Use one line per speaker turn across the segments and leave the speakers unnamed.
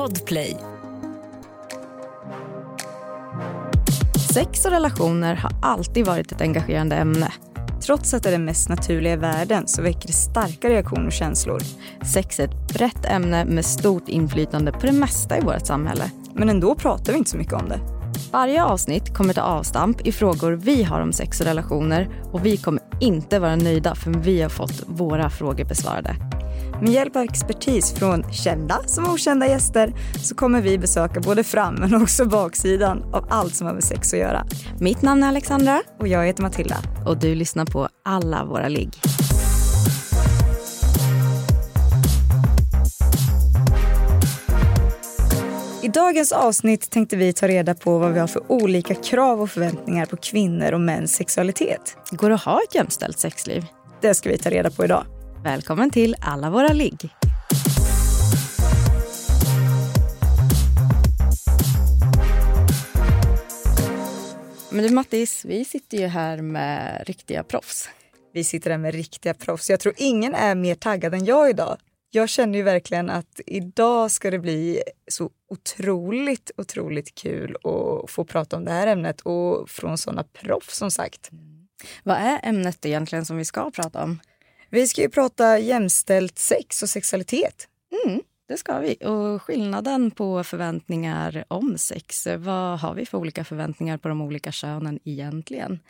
Podplay.
Sex och relationer har alltid varit ett engagerande ämne.
Trots att det är det mest naturliga i världen så väcker det starka reaktioner och känslor.
Sex är ett brett ämne med stort inflytande på det mesta i vårt samhälle.
Men ändå pratar vi inte så mycket om det.
Varje avsnitt kommer ta avstamp i frågor vi har om sex och relationer och vi kommer inte vara nöjda förrän vi har fått våra frågor besvarade.
Med hjälp av expertis från kända som okända gäster så kommer vi besöka både fram men också baksidan av allt som har med sex att göra.
Mitt namn är Alexandra
Och jag heter Matilda.
och du lyssnar på alla våra ligg.
I dagens avsnitt tänkte vi ta reda på vad vi har för olika krav och förväntningar på kvinnor och mäns sexualitet.
Går det att ha ett jämställt sexliv?
Det ska vi ta reda på idag.
Välkommen till alla våra ligg. Men du Mattis, vi sitter ju här med riktiga proffs.
Vi sitter här med riktiga proffs. Jag tror ingen är mer taggad än jag idag. Jag känner ju verkligen att idag ska det bli så otroligt, otroligt kul att få prata om det här ämnet och från sådana proffs som sagt.
Vad är ämnet egentligen som vi ska prata om?
Vi ska ju prata jämställt sex och sexualitet.
Mm, det ska vi. Och skillnaden på förväntningar om sex. Vad har vi för olika förväntningar på de olika könen egentligen?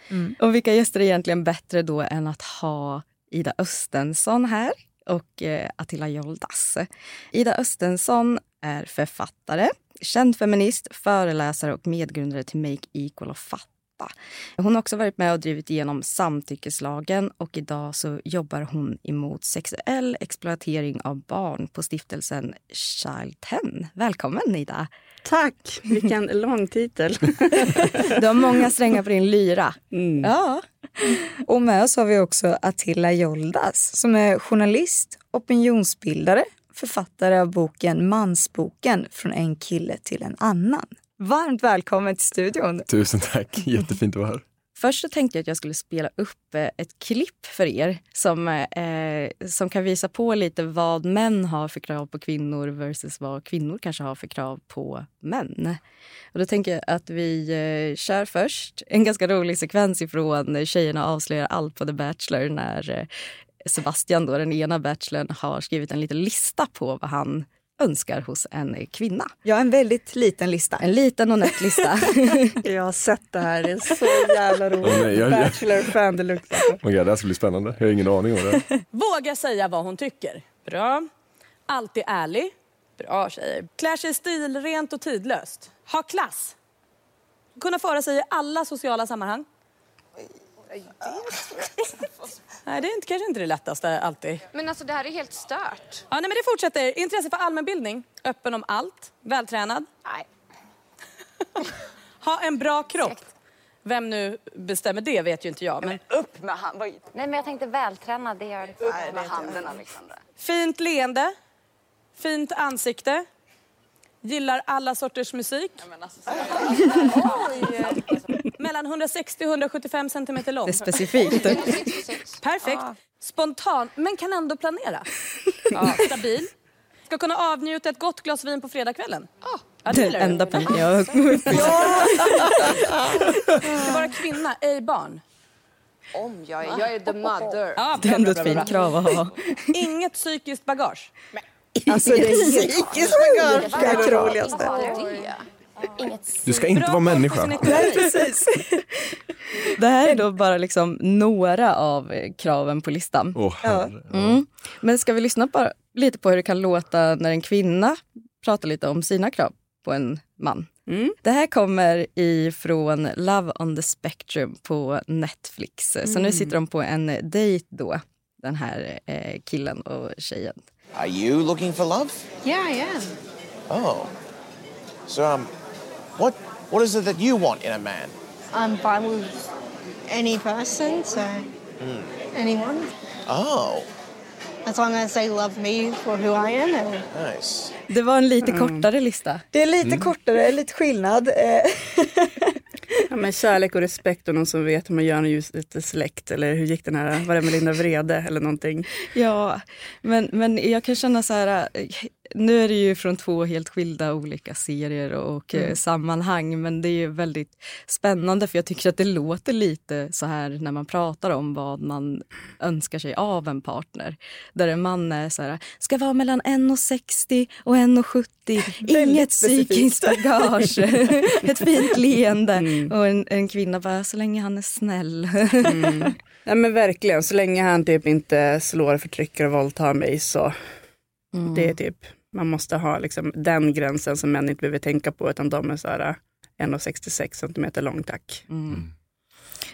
Och vilka gäster är egentligen bättre då än att ha Ida Östensson här och eh, Attila Joldas. Ida Östensson är författare, känd feminist, föreläsare och medgrundare till Make Equal och Fatta. Hon har också varit med och drivit igenom samtyckeslagen och idag så jobbar hon emot sexuell exploatering av barn på stiftelsen Child 10. Välkommen Ida!
Tack! Vilken lång titel.
Du har många strängar på din lyra.
Mm.
Ja.
Och med oss har vi också Attila Joldas som är journalist, opinionsbildare, författare av boken Mansboken från en kille till en annan. Varmt välkommen till studion.
Tusen tack, jättefint att vara här.
Först så tänkte jag att jag skulle spela upp eh, ett klipp för er som, eh, som kan visa på lite vad män har för krav på kvinnor versus vad kvinnor kanske har för krav på män. Och då tänker jag att vi eh, kör först en ganska rolig sekvens ifrån Tjejerna avslöjar allt på The Bachelor när eh, Sebastian, då, den ena bachelorn, har skrivit en liten lista på vad han önskar hos en kvinna.
Jag har en väldigt liten lista.
En liten och nätt lista.
Jag har sett det här, det är så jävla roligt.
Nej, jag- jag-
Bachelor-fan deluxe.
Oh, God, det här ska bli spännande. Jag har ingen aning om det.
Våga säga vad hon tycker. Bra. Alltid ärlig. Bra tjejer. Klär sig stilrent och tidlöst. Ha klass. Kunna föra sig i alla sociala sammanhang. Nej, det är inte, kanske inte det lättaste alltid.
Men alltså det här är helt stört.
Ja, nej, men det fortsätter. Intresse för allmänbildning. Öppen om allt. Vältränad.
Nej.
Ha en bra kropp. Vem nu bestämmer det vet ju inte jag. Men
Upp med handen. Nej men jag tänkte vältränad, det gör. Upp med handen Alexandra.
fint leende. Fint ansikte. Gillar alla sorters musik. Mellan 160 och 175 centimeter lång.
Det är specifikt.
Perfekt. Spontan, men kan ändå planera. Stabil. Ska kunna avnjuta ett gott glas vin på fredagskvällen. Ja, det
Den
gillar du.
enda punkten jag
Ska vara kvinna, ej barn.
Om jag är, jag är the mother.
Ja,
Det är ändå ett fint krav att ha.
Inget psykiskt bagage.
Alltså det är psykiskt bagage. Det är det roligaste.
Inget
Du ska inte
Bra
vara människa.
ekonomi.
Precis.
Det här är då bara liksom några av kraven på listan.
Herre.
Mm. Men ska vi lyssna bara lite på hur det kan låta när en kvinna pratar lite om sina krav på en man?
Mm.
Det här kommer ifrån Love on the Spectrum på Netflix. Så nu sitter de på en dejt då, den här eh, killen och tjejen.
Are you looking for love?
Yeah, I am.
Oh. So, um, what what is it that you want in a man?
I'm fine with any person, so anyone.
Oh,
As long as they love me for who I am. And
nice.
Det var en lite kortare lista.
Det är lite kortare, lite skillnad.
Ja, men kärlek och respekt och någon som vet hur man gör när ljuset är släckt. Eller hur gick den här, var det Melinda Vrede eller någonting?
Ja, men, men jag kan känna så här, eh, nu är det ju från två helt skilda olika serier och eh,
Mm.
sammanhang men det är ju väldigt spännande för jag tycker att det låter lite så här när man pratar om vad man önskar sig av en partner. Där en man är så här, ska vara mellan 1,60 och 1,70, inget psykiskt bagage, ett fint leende
Mm.
och en, en kvinna bara, så länge han är snäll.
Mm. Ja men verkligen, så länge han typ inte slår, förtrycker och våldtar mig så
Mm.
det är typ, man måste ha liksom den gränsen som män inte behöver tänka på utan de är så här 1,66 centimeter lång tack.
Mm.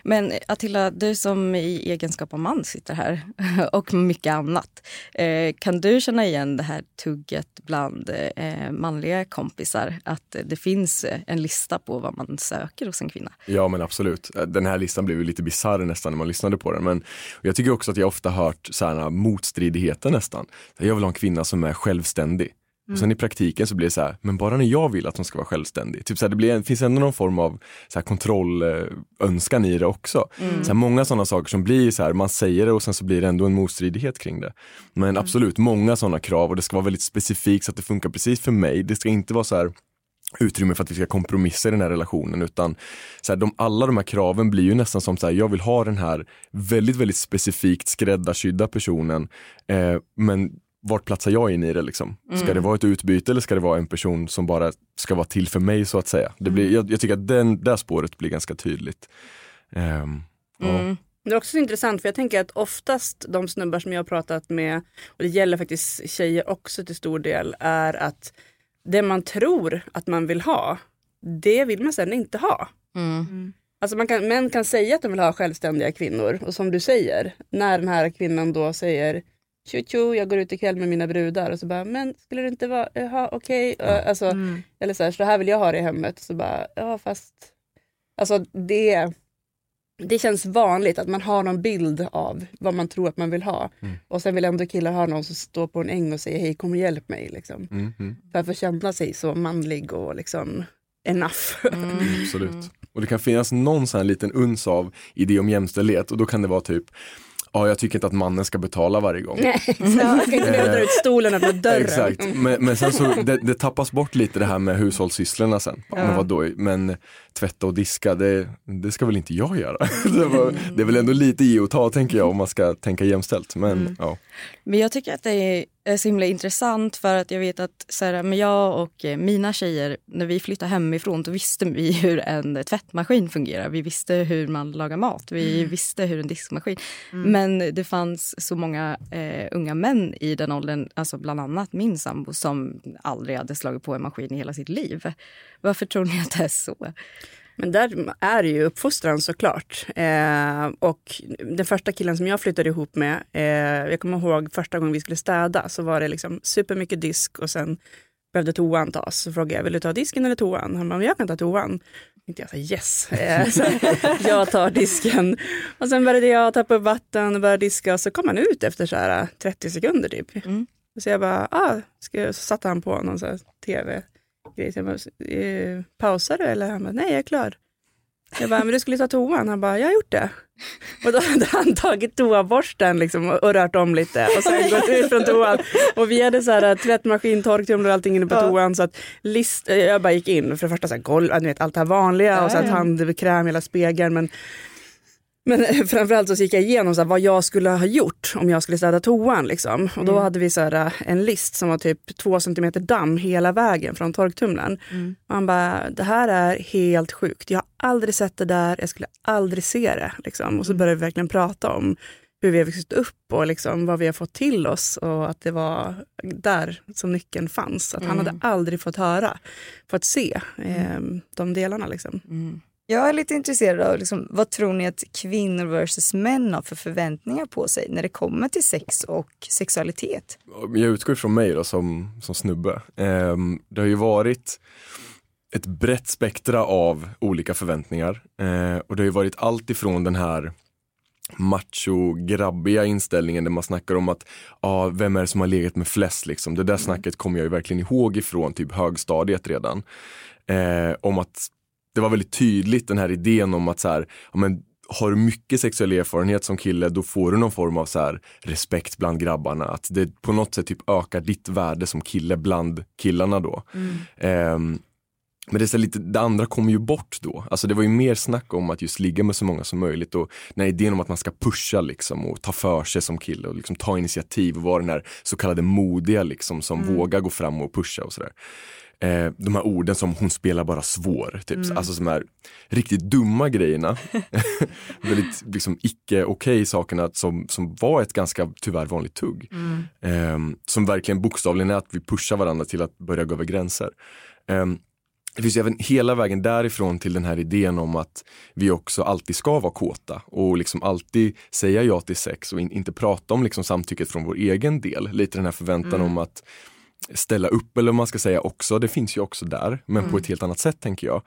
Men Attila, du som i egenskap av man sitter här och mycket annat. Eh, kan du känna igen det här tugget bland eh, manliga kompisar? Att det finns en lista på vad man söker hos en kvinna?
Ja men absolut. Den här listan blev ju lite bisarr nästan när man lyssnade på den. Men jag tycker också att jag ofta hört så här motstridigheter nästan. Jag vill ha en kvinna som är självständig. Och sen i praktiken så blir det så här, men bara när jag vill att hon ska vara självständig. Typ så här, det blir, finns ändå någon form av så här kontrollönskan i det också. Så här, många sådana saker som blir så här, man säger det och sen så blir det ändå en motstridighet kring det. Men absolut, många sådana krav och det ska vara väldigt specifikt så att det funkar precis för mig. Det ska inte vara så här utrymme för att vi ska kompromissa i den här relationen utan så här, de, alla de här kraven blir ju nästan som så här, jag vill ha den här väldigt, väldigt specifikt skräddarsydda personen eh, men vart platsar jag in i det liksom? Ska det vara ett utbyte eller ska det vara en person som bara ska vara till för mig så att säga? Det blir, jag, jag tycker att den, det spåret blir ganska tydligt. Ja.
Mm.
Det är också så intressant för jag tänker att oftast de snubbar som jag har pratat med, och det gäller faktiskt tjejer också till stor del, är att det man tror att man vill ha, det vill man sen inte ha.
Mm.
Alltså man kan, män kan säga att de vill ha självständiga kvinnor och som du säger, när den här kvinnan då säger tjo tjo, jag går ut ikväll med mina brudar och så bara, men skulle det inte vara, jaha okej, uh, alltså, eller så här, så här vill jag ha det i hemmet. Så bara, ja fast, alltså det, det känns vanligt att man har någon bild av vad man tror att man vill ha. Och sen vill ändå killar ha någon som står på en äng och säger hej kom och hjälp mig. Liksom.
Mm, mm,
För att få känna sig så manlig och liksom enough.
absolut. Och det kan finnas någon sån liten uns av idé om jämställdhet och då kan det vara typ Ja, jag tycker inte att mannen ska betala varje gång.
Nej. Jag kan inte behöva dra ut stolen öppna dörren.
Exakt, men, men sen så det, det tappas bort lite det här med hushållssysslorna sen. Men vadå, men tvätta och diska, det, det ska väl inte jag göra? det, var, det är väl ändå lite ge och ta tänker jag om man ska tänka jämställt. Men ja.
Men jag tycker att det är så himla intressant för att jag vet att så här, men jag och eh, mina tjejer, när vi flyttade hemifrån då visste vi hur en tvättmaskin fungerar. Vi visste hur man lagar mat, vi visste hur en diskmaskin. Men det fanns så många eh, unga män i den åldern, alltså bland annat min sambo som aldrig hade slagit på en maskin i hela sitt liv. Varför tror ni att det är så?
Men där är det ju uppfostran såklart. Eh, och den första killen som jag flyttade ihop med, eh, jag kommer ihåg första gången vi skulle städa så var det liksom supermycket disk och sen behövde toan tas. Så frågade jag, vill du ta disken eller toan? Han bara, jag kan ta toan. Inte jag sa yes, eh, så jag tar disken. Och sen började jag tappa upp vatten och började diska och så kom han ut efter så här 30 sekunder typ.
Mm.
Så jag bara, ah, ska jag, så satte han på någon så här tv grej. Så jag bara, eh, pausar du eller? Han bara, nej jag är klar. Jag bara, men du skulle ta toan. Han bara, jag har gjort det. Och då hade han tagit toaborsten liksom och, rört om lite och sen gått ut från toan. Och vi hade så här tvättmaskin, torktumlare och allting inne på toan. Så att list, jag bara gick in, för det första så här, golv, vet, allt det här vanliga och så här, tandkräm, hela spegeln. Men, men framförallt så gick jag igenom så här, vad jag skulle ha gjort om jag skulle städa toan. Liksom. Och då hade vi så här, en list som var typ två centimeter damm hela vägen från torktumlaren. Och han bara, det här är helt sjukt. Jag har aldrig sett det där, jag skulle aldrig se det. Liksom. Och så började vi verkligen prata om hur vi har vuxit upp och liksom vad vi har fått till oss och att det var där som nyckeln fanns. Att han hade aldrig fått höra, fått se eh, de delarna. Liksom.
Jag är lite intresserad av liksom, vad tror ni att kvinnor versus män har för förväntningar på sig när det kommer till sex och sexualitet?
jag utgår ifrån mig då som, som snubbe. Ehm, det har ju varit ett brett spektra av olika förväntningar. Eh, och det har ju varit allt ifrån den här macho-grabbiga inställningen där man snackar om att ah, vem är det som har legat med flest liksom. Det där snacket kommer jag ju verkligen ihåg ifrån typ högstadiet redan. Eh, om att det var väldigt tydligt den här idén om att så här, ja, men, har du mycket sexuell erfarenhet som kille då får du någon form av så här respekt bland grabbarna. Att det på något sätt typ ökar ditt värde som kille bland killarna då. Ehm, men det, är lite, det andra kommer ju bort då. Alltså det var ju mer snack om att just ligga med så många som möjligt och den här idén om att man ska pusha liksom och ta för sig som kille och liksom ta initiativ och vara den här så kallade modiga liksom som vågar gå fram och pusha och sådär. Eh, de här orden som hon spelar bara svår, typ. alltså de här riktigt dumma grejerna. Väldigt liksom icke okej sakerna som, som var ett ganska tyvärr vanligt tugg. Eh, som verkligen bokstavligen är att vi pushar varandra till att börja gå över gränser. Eh, det finns även hela vägen därifrån till den här idén om att vi också alltid ska vara kåta och liksom alltid säga ja till sex och in, inte prata om liksom samtycket från vår egen del. Lite den här förväntan om att ställa upp eller vad man ska säga också, det finns ju också där, men på ett helt annat sätt tänker jag.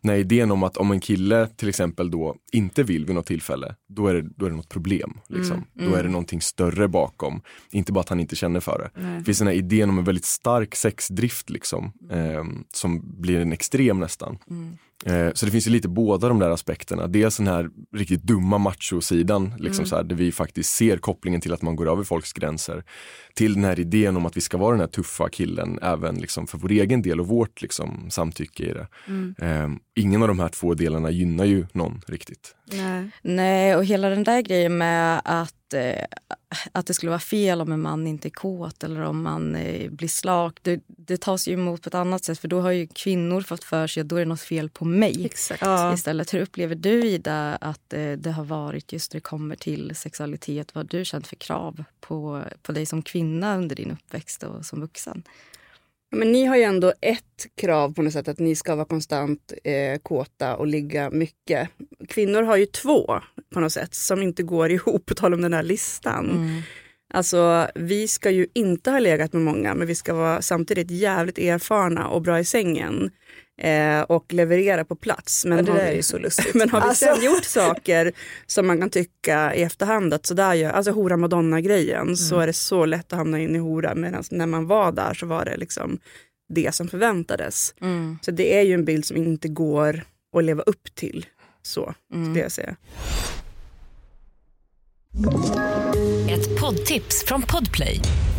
När idén om att om en kille till exempel då inte vill vid något tillfälle, då är det, då är det något problem. Liksom. Då är det någonting större bakom, inte bara att han inte känner för det. Det finns den här idén om en väldigt stark sexdrift liksom, ehm, som blir en extrem nästan. Eh, Så det finns ju lite båda de där aspekterna. Dels den här riktigt dumma machosidan, liksom så här, där vi faktiskt ser kopplingen till att man går över folks gränser. Till den här idén om att vi ska vara den här tuffa killen även liksom för vår egen del och vårt liksom, samtycke i det. Eh, ingen av de här två delarna gynnar ju någon riktigt.
Nej.
Nej, och hela den där grejen med att, eh, att det skulle vara fel om en man inte är kåt eller om man eh, blir slak. Det, det tas ju emot på ett annat sätt för då har ju kvinnor fått för sig att då är det något fel på mig.
Exakt.
Ja.
Istället, hur upplever du Ida att eh, det har varit just när det kommer till sexualitet? Vad har du känt för krav på, på dig som kvinna under din uppväxt och som vuxen?
Men ni har ju ändå ett krav på något sätt att ni ska vara konstant eh, kåta och ligga mycket. Kvinnor har ju två på något sätt som inte går ihop på tal om den här listan. Alltså vi ska ju inte ha legat med många men vi ska vara samtidigt jävligt erfarna och bra i sängen. Eh, och leverera på plats. Men
Ja, det
har
där
vi-
är ju så lustigt.
Men har vi
Alltså-
sen gjort saker som man kan tycka i efterhand att sådär gör, alltså hora madonna-grejen, så är det så lätt att hamna in i hora. Medan när man var där så var det liksom det som förväntades. Så det är ju en bild som inte går att leva upp till. Så skulle jag säga.
Ett poddtips från Podplay.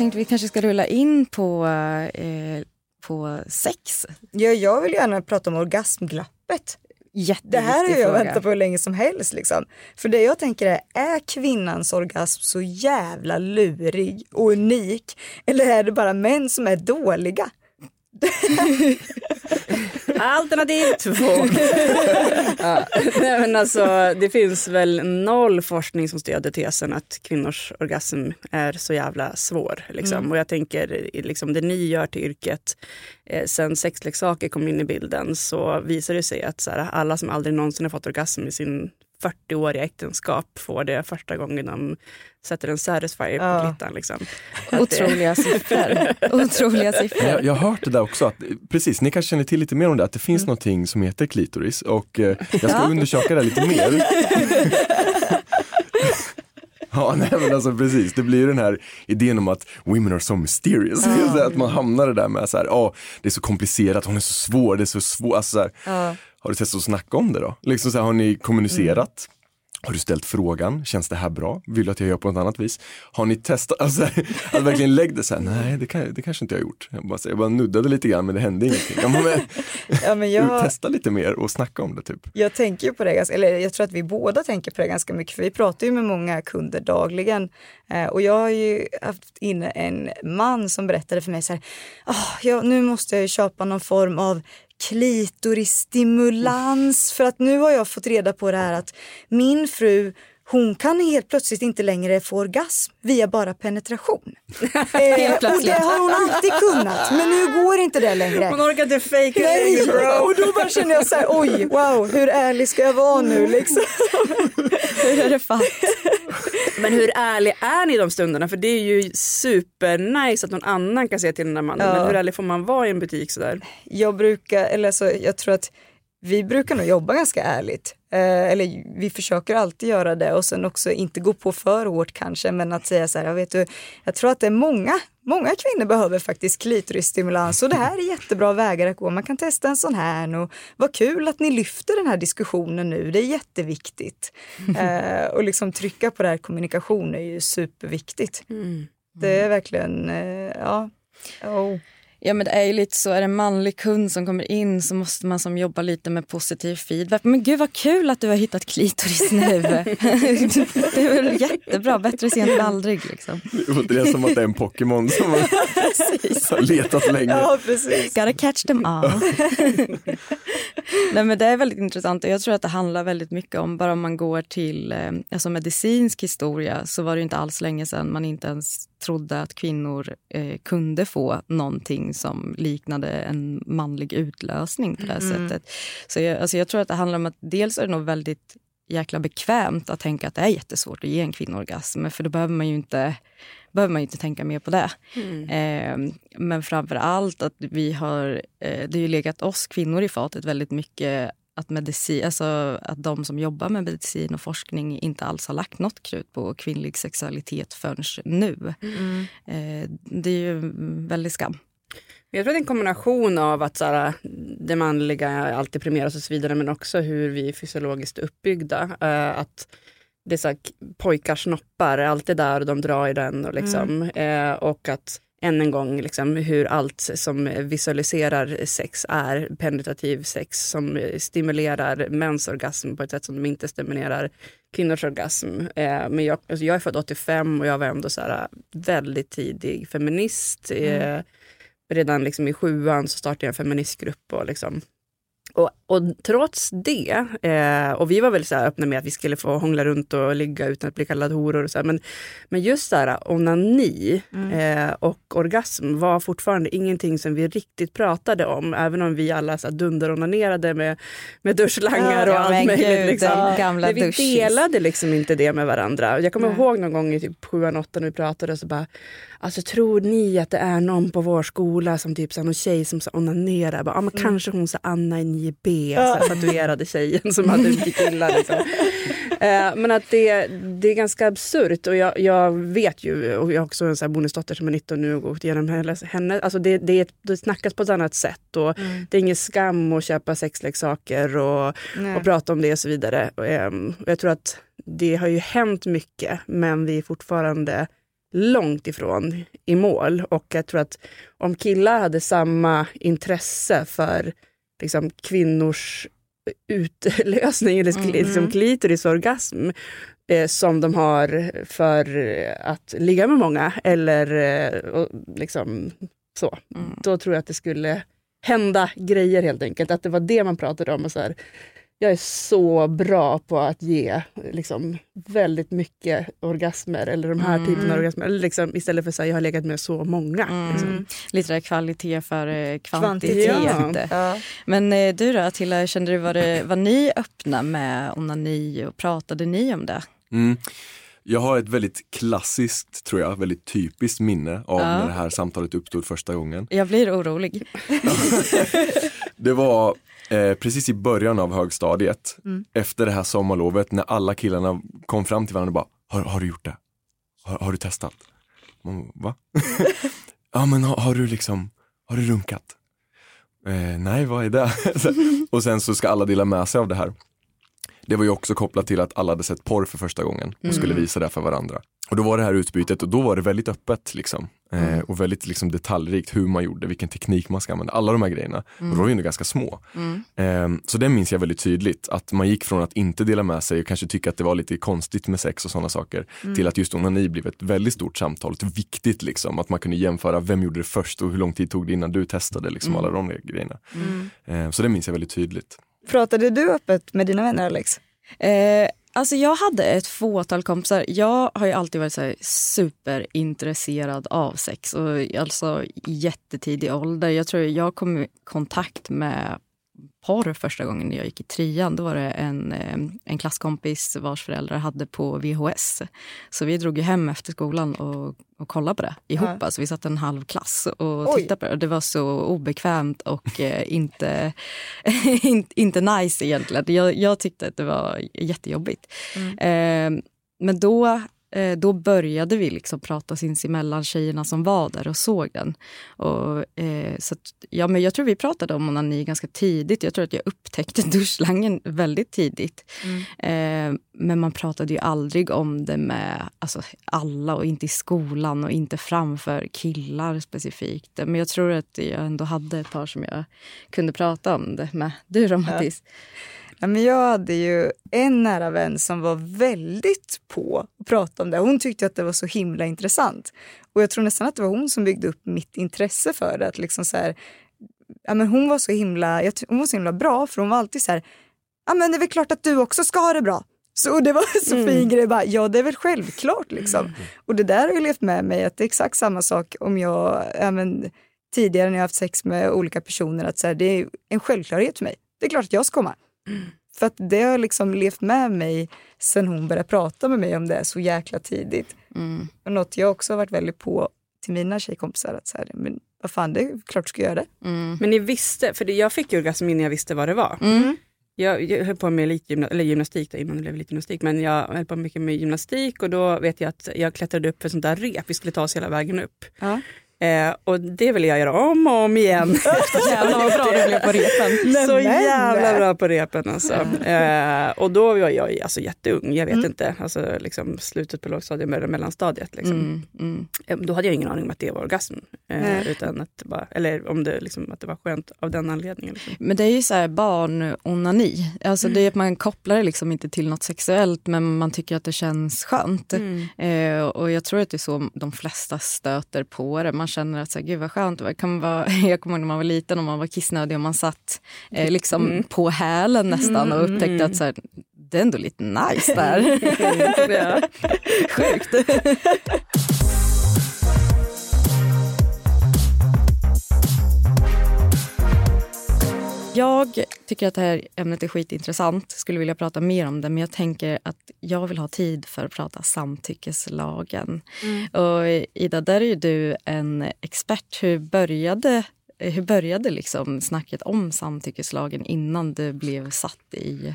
Tänkte vi kanske ska rulla in på, eh, på sex.
Ja, jag vill gärna prata om orgasmglappet. Det här har jag
fråga.
väntat på hur länge som helst. Liksom. För det jag tänker är, är kvinnans orgasm så jävla lurig och unik? Eller är det bara män som är dåliga?
Alternativ två. ja. Nej, men alltså, det finns väl noll forskning som stöder tesen att kvinnors orgasm är så jävla svår. Liksom. Och jag tänker, liksom, det ni gör till yrket, eh, sen sexleksaker kom in i bilden så visar det sig att så här, alla som aldrig någonsin har fått orgasm i sin 40-åriga äktenskap får det första gången de sätter en satisfier på
Ja.
klittan. Liksom.
Otroliga siffror. Otroliga siffror.
Jag, jag har hört det där också, att, precis, ni kanske känner till lite mer om det, att det finns någonting som heter klitoris och eh, jag ska undersöka det lite mer. Ja, nej men alltså precis, det blir ju den här idén om att women are so mysterious. Så att man hamnar det där med så här, ja det är så komplicerat, hon är så svår, det är så svårt. Alltså, så här, Har du testat att snacka om det då? Liksom så här, har ni kommunicerat? Har du ställt frågan, känns det här bra? Vill du att jag gör på något annat vis? Har ni testat, alltså, att verkligen lägga det så här, nej det, kan, det kanske inte jag har gjort. Jag bara, jag bara nuddade lite grann men det hände ingenting. Ja, men,
Ja, men jag,
Testa lite mer och snacka om det typ.
jag tänker på det, ganska, eller jag tror att vi båda tänker på det ganska mycket, för vi pratar ju med många kunder dagligen. Eh, och jag har ju haft inne en man som berättade för mig så här, "Ah, ja, nu måste jag ju köpa någon form av klitorisstimulans för att nu har jag fått reda på det här att min fru hon kan helt plötsligt inte längre få orgasm via bara penetration. eh, och det har hon alltid kunnat, men nu går inte det längre.
Hon orkar inte fejka
Nej, och då bara känner jag så här, oj, wow, hur ärlig ska jag vara nu liksom?
hur är det fatt?
Men hur ärlig är ni i de stunderna? För det är ju supernice att någon annan kan säga till den där mannen.
Ja.
Men hur ärlig får man vara i en butik sådär?
Jag brukar, eller så, jag tror att vi brukar nog jobba ganska ärligt. Eh, eller vi försöker alltid göra det och sen också inte gå på för hårt kanske men att säga så här, jag vet du, jag tror att det är många, många kvinnor behöver faktiskt klitorisstimulans och det här är jättebra vägar att gå. Man kan testa en sån här och vad kul att ni lyfter den här diskussionen nu, det är jätteviktigt. Eh, och liksom trycka på det här kommunikation är ju superviktigt. Det är verkligen, eh, ja. Oh.
Ja men det är ju lite så, är det en manlig kund som kommer in så måste man som jobba lite med positiv feedback. Men gud vad kul att du har hittat klitoris nu. det är väl jättebra, bättre sent än aldrig liksom.
Det är som att det är en Pokémon som har har letat länge.
Ja, precis.
Gotta catch them all. Nej men det är väldigt intressant och jag tror att det handlar väldigt mycket om, bara om man går till eh, alltså medicinsk historia så var det inte alls länge sedan man inte ens trodde att kvinnor eh, kunde få någonting som liknade en manlig utlösning på det här
Mm.
sättet. Så jag, alltså jag tror att det handlar om att dels är det nog väldigt jäkla bekvämt att tänka att det är jättesvårt att ge en kvinnoorgasm för då behöver man ju inte behöver man inte tänka mer på det. Eh, men framför allt att vi har, eh, det har ju legat oss kvinnor i fatet väldigt mycket att, medicin, alltså att de som jobbar med medicin och forskning inte alls har lagt något krut på kvinnlig sexualitet förrän nu.
Mm.
Eh, det är ju en väldig skam.
Jag tror att det är en kombination av att så här, det manliga alltid premieras och så vidare men också hur vi är fysiologiskt uppbyggda. Eh, att det är så här, pojkars snoppar är alltid där och de drar i den. Och, liksom, eh, och att än en gång liksom, hur allt som visualiserar sex är penetrativ sex som stimulerar mäns orgasm på ett sätt som inte stimulerar kvinnors orgasm. Eh, men jag, alltså jag är född 85 och jag var ändå så här, väldigt tidig feminist.
Mm.
Eh, redan liksom i sjuan så startade jag en feministgrupp. Och liksom, och, och trots det, eh, och vi var väl så öppna med att vi skulle få hångla runt och ligga utan att bli kallade horor. Och så här, men, men just så här, onani eh, och orgasm var fortfarande ingenting som vi riktigt pratade om. Även om vi alla dunderonanerade med, med duschlangar
Ja,
och allt möjligt.
gud,
liksom.
ja.
Men vi
duschis.
delade liksom inte det med varandra. Jag kommer
Nej.
ihåg någon gång i typ sjuan, åttan när vi pratade så bara Alltså tror ni att det är någon på vår skola som typ så här, någon tjej som så onanerar? Bara, ah, men Kanske hon så Anna i 9B, så tatuerade tjejen som hade mycket killar. Liksom. Eh, men att det, det är ganska absurt och jag, jag vet ju, och jag har också en så här bonusdotter som är 19 nu och gått igenom henne. alltså det, det, det snackas på ett annat sätt och
Mm.
det är ingen skam att köpa sexleksaker och,
Nej.
och prata om det och så vidare. Och, ehm, och jag tror att det har ju hänt mycket men vi är fortfarande långt ifrån i mål. Och jag tror att om killar hade samma intresse för liksom, kvinnors utlösning, eller
Mm.
liksom, klitorisorgasm, eh, som de har för att ligga med många, eller eh, och, liksom så. Då tror jag att det skulle hända grejer helt enkelt. Att det var det man pratade om. Och så här, jag är så bra på att ge liksom, väldigt mycket orgasmer eller de här
Mm.
typerna av orgasmer. Eller liksom, istället för att jag har legat med så många. Liksom.
Mm. Lite där kvalitet för
Kvantitet.
kvantitet.
Ja.
Men eh, du då Attila, kände du var, det, var ni öppna med onani och pratade ni om det?
Mm. Jag har ett väldigt klassiskt, tror jag, väldigt typiskt minne av
Ja.
när det här samtalet uppstod första gången.
Jag blir orolig.
Det var eh, precis i början av högstadiet,
Mm.
efter det här sommarlovet, när alla killarna kom fram till varandra och bara, har, har du gjort det? Har, har du testat? Man, Va? ja men har, har du liksom, har du runkat? Eh, nej, vad är det? Och sen så ska alla dela med sig av det här. Det var ju också kopplat till att alla hade sett porr för första gången och skulle
Mm.
visa det för varandra. Och då var det här utbytet och då var det väldigt öppet liksom. Eh,
Mm.
och väldigt liksom detaljrikt hur man gjorde, vilken teknik man ska använda, alla de här grejerna. Och då var vi ändå ganska små.
Mm.
Eh, så det minns jag väldigt tydligt, att man gick från att inte dela med sig och kanske tycka att det var lite konstigt med sex och sådana saker,
Mm.
till att just onani blev ett väldigt stort samtal, ett viktigt liksom, att man kunde jämföra vem gjorde det först och hur lång tid tog det innan du testade liksom
Mm.
alla de grejerna.
Mm.
Eh, så det minns jag väldigt tydligt.
Pratade du öppet med dina vänner Alex?
Eh, Alltså jag hade ett fåtal kompisar. Jag har ju alltid varit så här superintresserad av sex. Och alltså jättetidig ålder. Jag tror jag kom i kontakt med porr första gången jag gick i trean. Då var det en, eh, en klasskompis vars föräldrar hade på VHS. Så vi drog hem efter skolan och, och kollade på det ihop. Ja. Alltså vi satt en halv klass och Oj. tittade på det. Det var så obekvämt och eh, inte, inte nice egentligen. Jag, jag tyckte att det var jättejobbigt. Mm. Eh, men då Eh, då började vi liksom prata sinsemellan, tjejerna som var där och såg den. Och, eh, så att, ja, men jag tror vi pratade om onani ganska tidigt. Jag tror att jag upptäckte duschslangen väldigt tidigt. Mm. Eh, men man pratade ju aldrig om det med alltså, alla och inte i skolan och inte framför killar specifikt. Men jag tror att jag ändå hade ett par som jag kunde prata om det med. Du då Mattis? Ja.
Ja, men jag hade ju en nära vän som var väldigt på att prata om det. Hon tyckte att det var så himla intressant. Och jag tror nästan att det var hon som byggde upp mitt intresse för det. Att liksom så här, ja, men hon, var så himla, hon var så himla bra för hon var alltid så här, ja men det är väl klart att du också ska ha det bra. Så det var en så fin mm. grej, bara, ja det är väl självklart liksom. Mm. Och det där har ju levt med mig, att det är exakt samma sak om jag, ja, men, tidigare när jag haft sex med olika personer, att så här, det är en självklarhet för mig. Det är klart att jag ska komma. För att det har liksom levt med mig sen hon började prata med mig om det så jäkla tidigt. Mm. Och något jag också har varit väldigt på till mina tjejkompisar att så här, men vad fan, det är klart du ska göra det.
Mm. Men ni visste, för jag fick orgasm innan jag visste vad det var. Mm. Jag, jag höll på med elitgymnastik, eller gymnastik då, innan det blev elitgymnastik, men jag höll på mycket med gymnastik och då vet jag att jag klättrade upp för sånt där rep, vi skulle ta oss hela vägen upp. Ja. Eh, och det vill jag göra om och om igen.
jävlar vad bra du blev på repen.
Så jävla bra på repen alltså. Eh, och då var jag alltså, jätteung, jag vet mm. inte, alltså, liksom, slutet på lågstadiet eller mellanstadiet. Liksom. Mm, mm. Eh, då hade jag ingen aning om att det var orgasm. Eh, utan att bara, eller om det, liksom, att det var skönt av den anledningen. Liksom.
Men det är ju så här barnonani. Alltså, det är att man kopplar det liksom inte till något sexuellt men man tycker att det känns skönt. Mm. Eh, och jag tror att det är så de flesta stöter på det. Man känner att så här, gud vad skönt det kan vara. Jag kommer ihåg när man var liten och man var kissnödig och man satt eh, liksom mm. på hälen nästan och upptäckte att så här, det är ändå lite nice där. Sjukt. Jag tycker att det här ämnet är skitintressant. Skulle vilja prata mer om det. Men jag tänker att jag vill ha tid för att prata samtyckeslagen. Mm. Och Ida, där är ju du en expert. Hur började, hur började liksom snacket om samtyckeslagen innan det blev satt i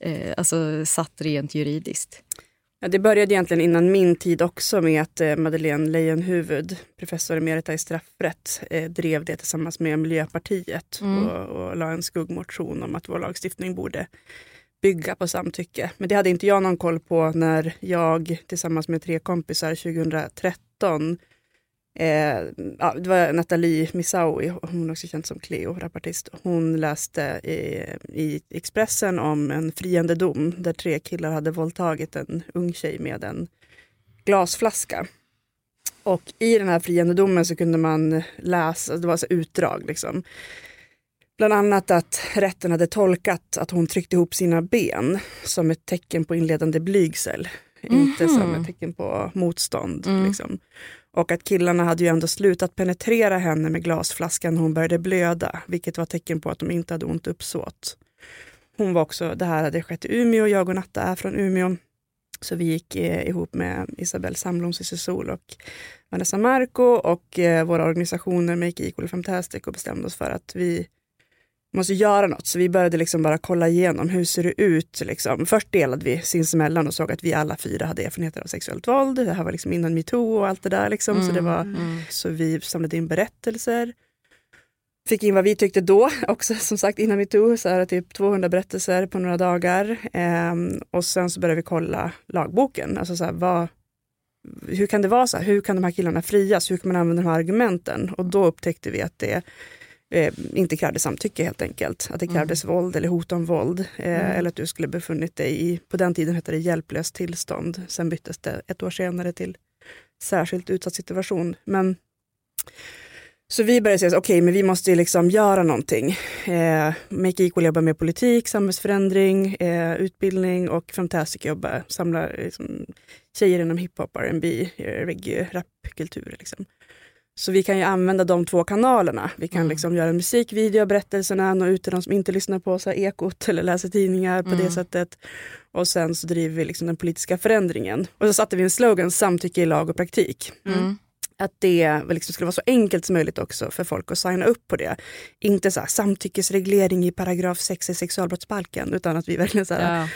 eh, alltså satt rent juridiskt?
Ja, det började egentligen innan min tid också med att eh, Madeleine Leijonhufvud, professor emerita i straffrätt, eh, drev det tillsammans med Miljöpartiet mm. och, och la en skuggmotion om att vår lagstiftning borde bygga på samtycke. Men det hade inte jag någon koll på när jag tillsammans med tre kompisar 2013 Eh, ja, det var Nathalie Misaoui, hon är också känd som Cleo, rapportist. Hon läste i, i Expressen om en friande dom där tre killar hade våldtagit en ung tjej med en glasflaska. Och i den här friande domen så kunde man läsa, det var alltså utdrag liksom. Bland annat att rätten hade tolkat att hon tryckte ihop sina ben som ett tecken på inledande blygsel. Mm -hmm. Inte som ett tecken på motstånd. Mm. Liksom. Och att killarna hade ju ändå slutat penetrera henne med glasflaskan när hon började blöda, vilket var tecken på att de inte hade ont uppsåt. Hon var också, det här hade skett i Umeå, jag och Natta är från Umeå. Så vi gick eh, ihop med Isabelle Samblom, Cissi Sol och Vanessa Marco och eh, våra organisationer Make Equal Fantastic och bestämde oss för att vi måste göra något. Så vi började liksom bara kolla igenom hur ser det ut. Liksom. Först delade vi sinsemellan och såg att vi alla fyra hade erfarenheter av sexuellt våld. Det här var liksom innan metoo och allt det där. Liksom. Mm, så, det var, mm. så vi samlade in berättelser. Fick in vad vi tyckte då, också som sagt innan metoo, så här, typ 200 berättelser på några dagar. Ehm, och sen så började vi kolla lagboken. Alltså så här, vad, hur kan det vara så här? Hur kan de här killarna frias? Hur kan man använda de här argumenten? Och då upptäckte vi att det eh, inte krävdes samtycke helt enkelt. Att det mm. krävdes mm. våld eller hot om våld. Eh, mm. Eller att du skulle befunnit dig i, på den tiden hette det hjälplöst tillstånd. Sen byttes det ett år senare till särskilt utsatt situation. Men Så vi började säga, okej, okay, men vi måste ju liksom göra någonting. Eh, Make Equal jobbar med politik, samhällsförändring, eh, utbildning och Fantastic jobbar, samlar liksom, tjejer inom hiphop, R&B, eh, reggae, rapkultur. Liksom. Så vi kan ju använda de två kanalerna. Vi kan mm. liksom göra en musikvideo, berättelserna, nå ut till de som inte lyssnar på så här, Ekot eller läser tidningar på mm. det sättet. Och sen så driver vi liksom den politiska förändringen. Och så satte vi en slogan, samtycke i lag och praktik. Mm att det liksom skulle vara så enkelt som möjligt också för folk att signa upp på det. Inte så här, samtyckesreglering i paragraf 6 i sexualbrottsbalken, utan att vi verkligen så här, ja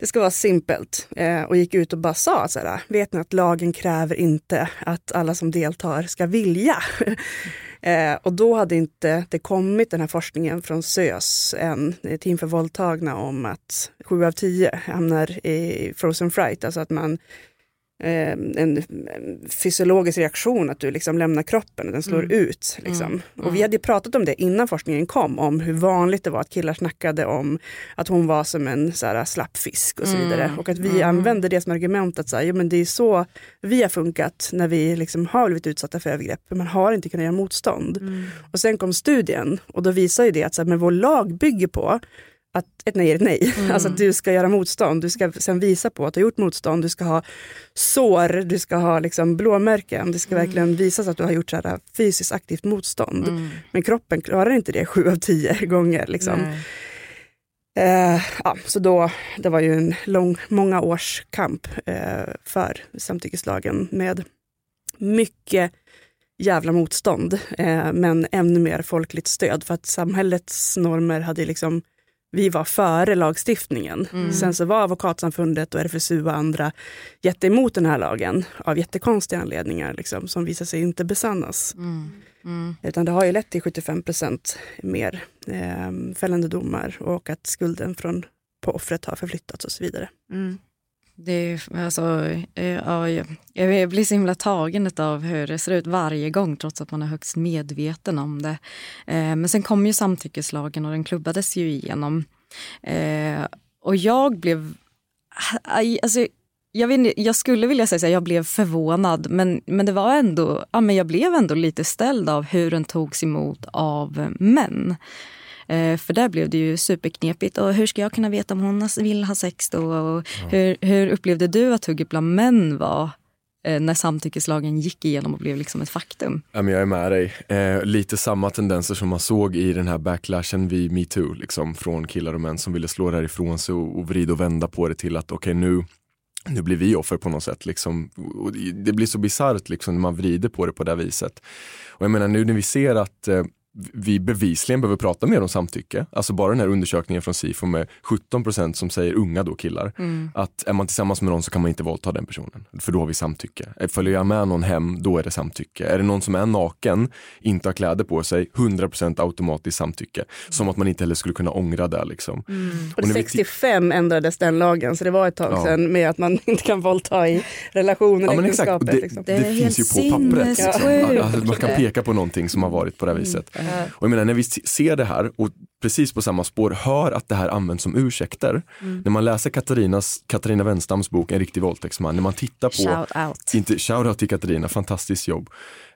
det ska vara simpelt. Eh, och gick ut och bara sa så här, vet ni att lagen kräver inte att alla som deltar ska vilja. eh, och då hade inte det kommit den här forskningen från SÖS än, Team för våldtagna, om att sju av tio hamnar i frozen fright, alltså att man en fysiologisk reaktion att du liksom lämnar kroppen och den slår mm. ut. Liksom. Mm. Och vi hade pratat om det innan forskningen kom, om hur vanligt det var att killar snackade om att hon var som en så här, slapp fisk och så vidare. Mm. Och att vi mm. använde det som argument att så här, ja, men det är så vi har funkat när vi liksom har blivit utsatta för övergrepp. Man har inte kunnat göra motstånd. Mm. Och sen kom studien och då visar ju det att så här, men vår lag bygger på att ett nej är ett nej. Mm. Alltså att du ska göra motstånd, du ska sen visa på att du har gjort motstånd, du ska ha sår, du ska ha liksom blåmärken, det ska mm. verkligen visas att du har gjort så här fysiskt aktivt motstånd. Mm. Men kroppen klarar inte det sju av tio gånger. Liksom. Eh, ja, så då, det var ju en lång, många års kamp eh, för samtyckeslagen med mycket jävla motstånd, eh, men ännu mer folkligt stöd för att samhällets normer hade liksom vi var före lagstiftningen. Mm. Sen så var Advokatsamfundet och RFSU och andra jätteemot den här lagen av jättekonstiga anledningar liksom, som visar sig inte besannas. Mm. Mm. Utan det har ju lett till 75 procent mer eh, fällande domar och att skulden från, på offret har förflyttats och så vidare. Mm.
Det är, alltså, eh, ja, jag blir så himla tagen av hur det ser ut varje gång trots att man är högst medveten om det. Eh, men sen kom ju samtyckeslagen och den klubbades ju igenom. Eh, och jag blev... Alltså, jag, vet, jag skulle vilja säga att jag blev förvånad men, men det var ändå, ja, men jag blev ändå lite ställd av hur den togs emot av män. Eh, för där blev det ju superknepigt. Och hur ska jag kunna veta om hon vill ha sex då? Och hur, hur upplevde du att hugget bland män var? Eh, när samtyckeslagen gick igenom och blev liksom ett faktum.
Ja, men jag är med dig. Eh, lite samma tendenser som man såg i den här backlashen vid metoo, liksom, från killar och män som ville slå därifrån sig och, och vrida och vända på det till att okej okay, nu nu blir vi offer på något sätt. Liksom. Och det blir så bisarrt liksom, när man vrider på det på det viset. Och jag menar nu när vi ser att eh, vi bevisligen behöver prata mer om samtycke. Alltså bara den här undersökningen från Sifo med 17% som säger unga då killar. Mm. Att är man tillsammans med någon så kan man inte våldta den personen. För då har vi samtycke. Följer jag med någon hem, då är det samtycke. Är det någon som är naken, inte har kläder på sig, 100% automatiskt samtycke. Som att man inte heller skulle kunna ångra det. Liksom.
Mm. Och, och 65 ändrades den lagen, så det var ett tag ja. sedan med att man inte kan våldta i relationer,
ja, äktenskapet. Det, liksom. det, det finns ju på pappret. Ja. Alltså, man kan peka på någonting som har varit på det viset. Mm. Och jag menar när vi ser det här och precis på samma spår hör att det här används som ursäkter. Mm. När man läser Katarinas, Katarina Wenstams bok En riktig våldtäktsman, när man tittar på...
Shout out.
Inte, shout out till Katarina, fantastiskt jobb.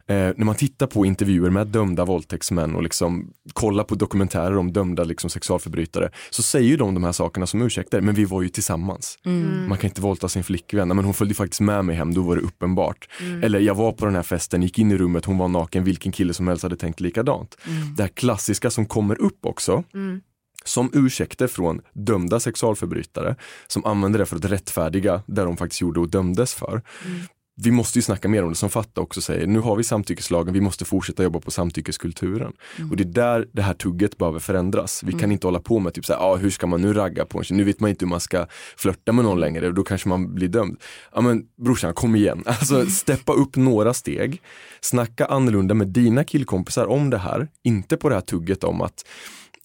Eh, när man tittar på intervjuer med dömda våldtäktsmän och liksom kollar på dokumentärer om dömda liksom sexualförbrytare så säger ju de de här sakerna som ursäkter, men vi var ju tillsammans. Mm. Man kan inte våldta sin flickvän, men hon följde faktiskt med mig hem, då var det uppenbart. Mm. Eller jag var på den här festen, gick in i rummet, hon var naken, vilken kille som helst hade tänkt likadant. Mm. Det här klassiska som kommer upp också, mm. som ursäkter från dömda sexualförbrytare som använder det för att rättfärdiga det de faktiskt gjorde och dömdes för. Mm vi måste ju snacka mer om det som Fatta också säger. Nu har vi samtyckeslagen, vi måste fortsätta jobba på samtyckeskulturen. Mm. Och det är där det här tugget behöver förändras. Vi mm. kan inte hålla på med typ så ah, hur ska man nu ragga på en Nu vet man inte hur man ska flörta med någon längre och då kanske man blir dömd. Ja men brorsan, kom igen. Alltså steppa upp några steg. Snacka annorlunda med dina killkompisar om det här. Inte på det här tugget om att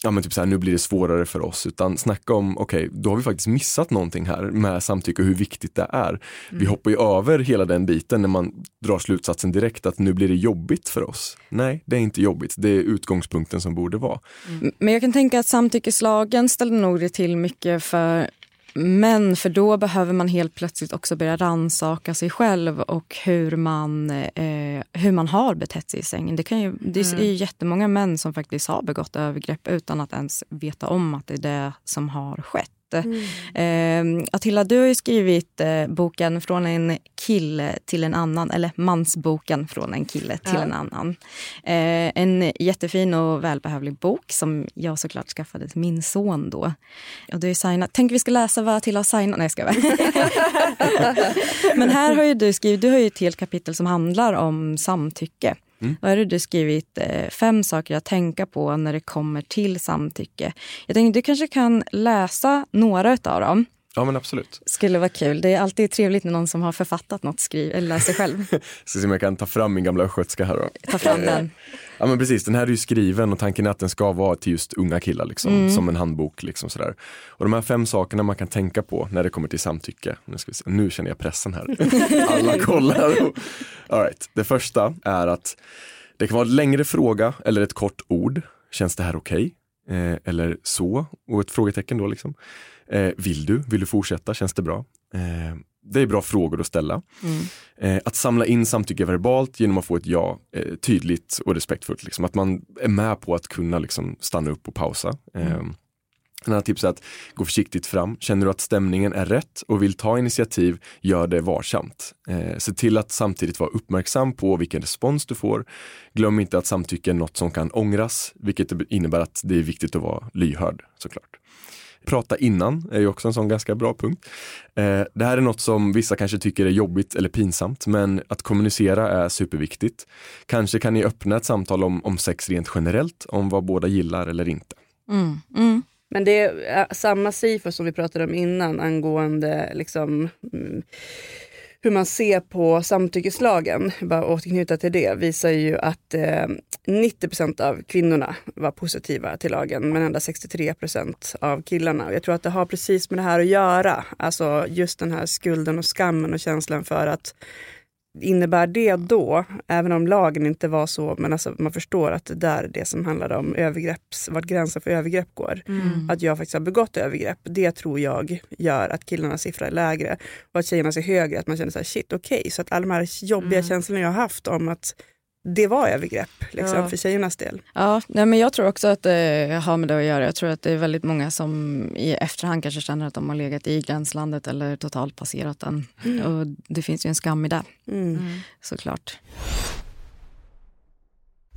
ja men typ så här, nu blir det svårare för oss, utan snacka om, okej, okay, då har vi faktiskt missat någonting här med samtycke och hur viktigt det är. Mm. Vi hoppar ju över hela den biten när man drar slutsatsen direkt att nu blir det jobbigt för oss. Nej, det är inte jobbigt, det är utgångspunkten som borde vara.
Mm. Men jag kan tänka att samtyckeslagen ställer nog det till mycket för Men för då behöver man helt plötsligt också börja ransaka sig själv och hur man, eh, hur man har betett sig i sängen. Det, kan ju, det är ju jättemånga män som faktiskt har begått övergrepp utan att ens veta om att det är det som har skett. Mm. Eh, Attila, du har ju skrivit eh, boken Från en kille till en annan, eller Mansboken från en kille till
Ja.
en annan. Eh, en jättefin och välbehövlig bok som jag såklart skaffade till min son då. Och du är signat. Tänk vi ska läsa vad Attila har signat. Nej, jag Men här har ju du skrivit, du har ju ett helt kapitel som handlar om samtycke.
Mm.
Då hade du skrivit? Eh, fem saker att tänka på när det kommer till samtycke. Jag tänkte du kanske kan läsa några av dem.
Ja men absolut.
Skulle vara kul. Det är alltid trevligt när någon som har författat något skriver, eller läser själv.
Ska se om jag kan ta fram min gamla östgötska här då.
Ta fram den.
Ja men precis, den här är ju skriven och tanken är att den ska vara till just unga killar liksom,
Mm.
som en handbok. Liksom, sådär. Och de här fem sakerna man kan tänka på när det kommer till samtycke. Nu, ska vi se. nu känner jag pressen här. Alla kollar. All right. Det första är att det kan vara en längre fråga eller ett kort ord. Känns det här okej? Eh, eller så? Och ett frågetecken då liksom. Eh, vill du? Vill du fortsätta? Känns det bra? Eh, det är bra frågor att ställa. Eh, att samla in samtycke verbalt genom att få ett ja eh, tydligt och respektfullt. Liksom. Att man är med på att kunna liksom, stanna upp och pausa. Eh, en annan tips är att gå försiktigt fram. Känner du att stämningen är rätt och vill ta initiativ, gör det varsamt. Eh, se till att samtidigt vara uppmärksam på vilken respons du får. Glöm inte att samtycke är något som kan ångras, vilket innebär att det är viktigt att vara lyhörd såklart. Prata innan är ju också en sån ganska bra punkt. Eh, det här är något som vissa kanske tycker är jobbigt eller pinsamt, men att kommunicera är superviktigt. Kanske kan ni öppna ett samtal om, om sex rent generellt, om vad båda gillar eller inte.
Mm. Mm.
Men det är samma SIFO som vi pratade om innan angående liksom, mm, hur man ser på samtyckeslagen, bara återknyta till det, visar ju att eh, 90% av kvinnorna var positiva till lagen men endast 63% av killarna. Och jag tror att det har precis med det här att göra. Alltså just den här skulden och skammen och känslan för att innebär det då, även om lagen inte var så, men alltså man förstår att det där är det som handlar om övergrepps, vart gränsen för övergrepp går.
Mm.
Att jag faktiskt har begått övergrepp, det tror jag gör att killarnas siffra är lägre och att tjejernas är högre, att man känner så här, shit okej, så att alla de här jobbiga känslorna jag har haft om att det var övergrepp liksom,
Ja.
för tjejernas del.
Ja, nej, men jag tror också att det har med det att göra. Jag tror att det är väldigt många som i efterhand kanske känner att de har legat i gränslandet eller totalt passerat den.
Mm.
Och det finns ju en skam i det,
Mm.
såklart.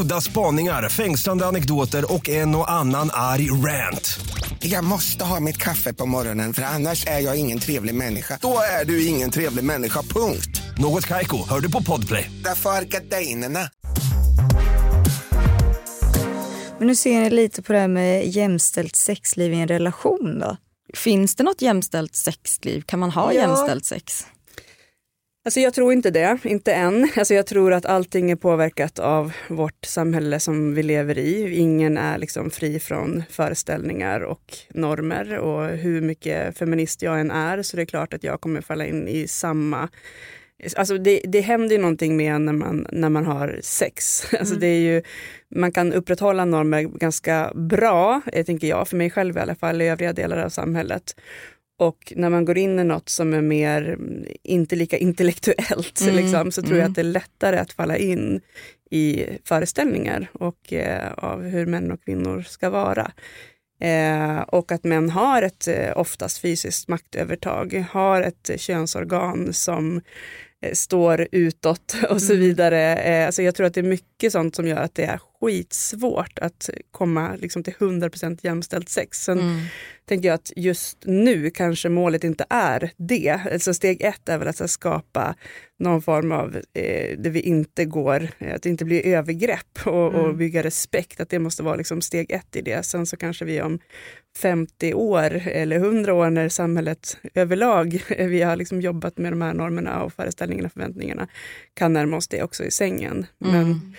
Udda spaningar, fängslande anekdoter och en och annan arg rant.
Jag måste ha mitt kaffe på morgonen för annars är jag ingen trevlig människa. Då är du ingen trevlig människa, punkt.
Något Kaiko, hör du på Podplay.
Därför är gardinerna.
Men nu ser ni lite på det här med jämställt sexliv i en relation då?
Finns det något jämställt sexliv? Kan man ha
Ja.
jämställt sex?
Alltså jag tror inte det, inte än. Alltså jag tror att allting är påverkat av vårt samhälle som vi lever i. Ingen är liksom fri från föreställningar och normer och hur mycket feminist jag än är så det är klart att jag kommer falla in i samma Alltså det, det händer ju någonting med när man, när man har sex. Alltså det är ju, man kan upprätthålla normer ganska bra, eh, tänker jag, för mig själv i alla fall, i övriga delar av samhället. Och när man går in i något som är mer, mm, inte lika intellektuellt,
Mm,
liksom, så tror jag
mm.
att det är lättare att falla in i föreställningar och eh, av hur män och kvinnor ska vara. Eh, och att män har ett eh, oftast fysiskt maktövertag, har ett könsorgan som står utåt och så vidare. Eh, alltså jag tror att det är mycket sånt som gör att det är skitsvårt att komma liksom till 100% jämställt sex. Sen
Mm.
tänker jag att just nu kanske målet inte är det. Alltså steg ett är väl att skapa någon form av, eh, där vi inte går, eh, att det inte blir övergrepp och, och
Mm.
bygga respekt. Att det måste vara liksom steg ett i det. Sen så kanske vi om 50 år eller 100 år när samhället överlag, vi har liksom jobbat med de här normerna och föreställningarna och förväntningarna, kan närma oss det också i sängen. Men
Mm.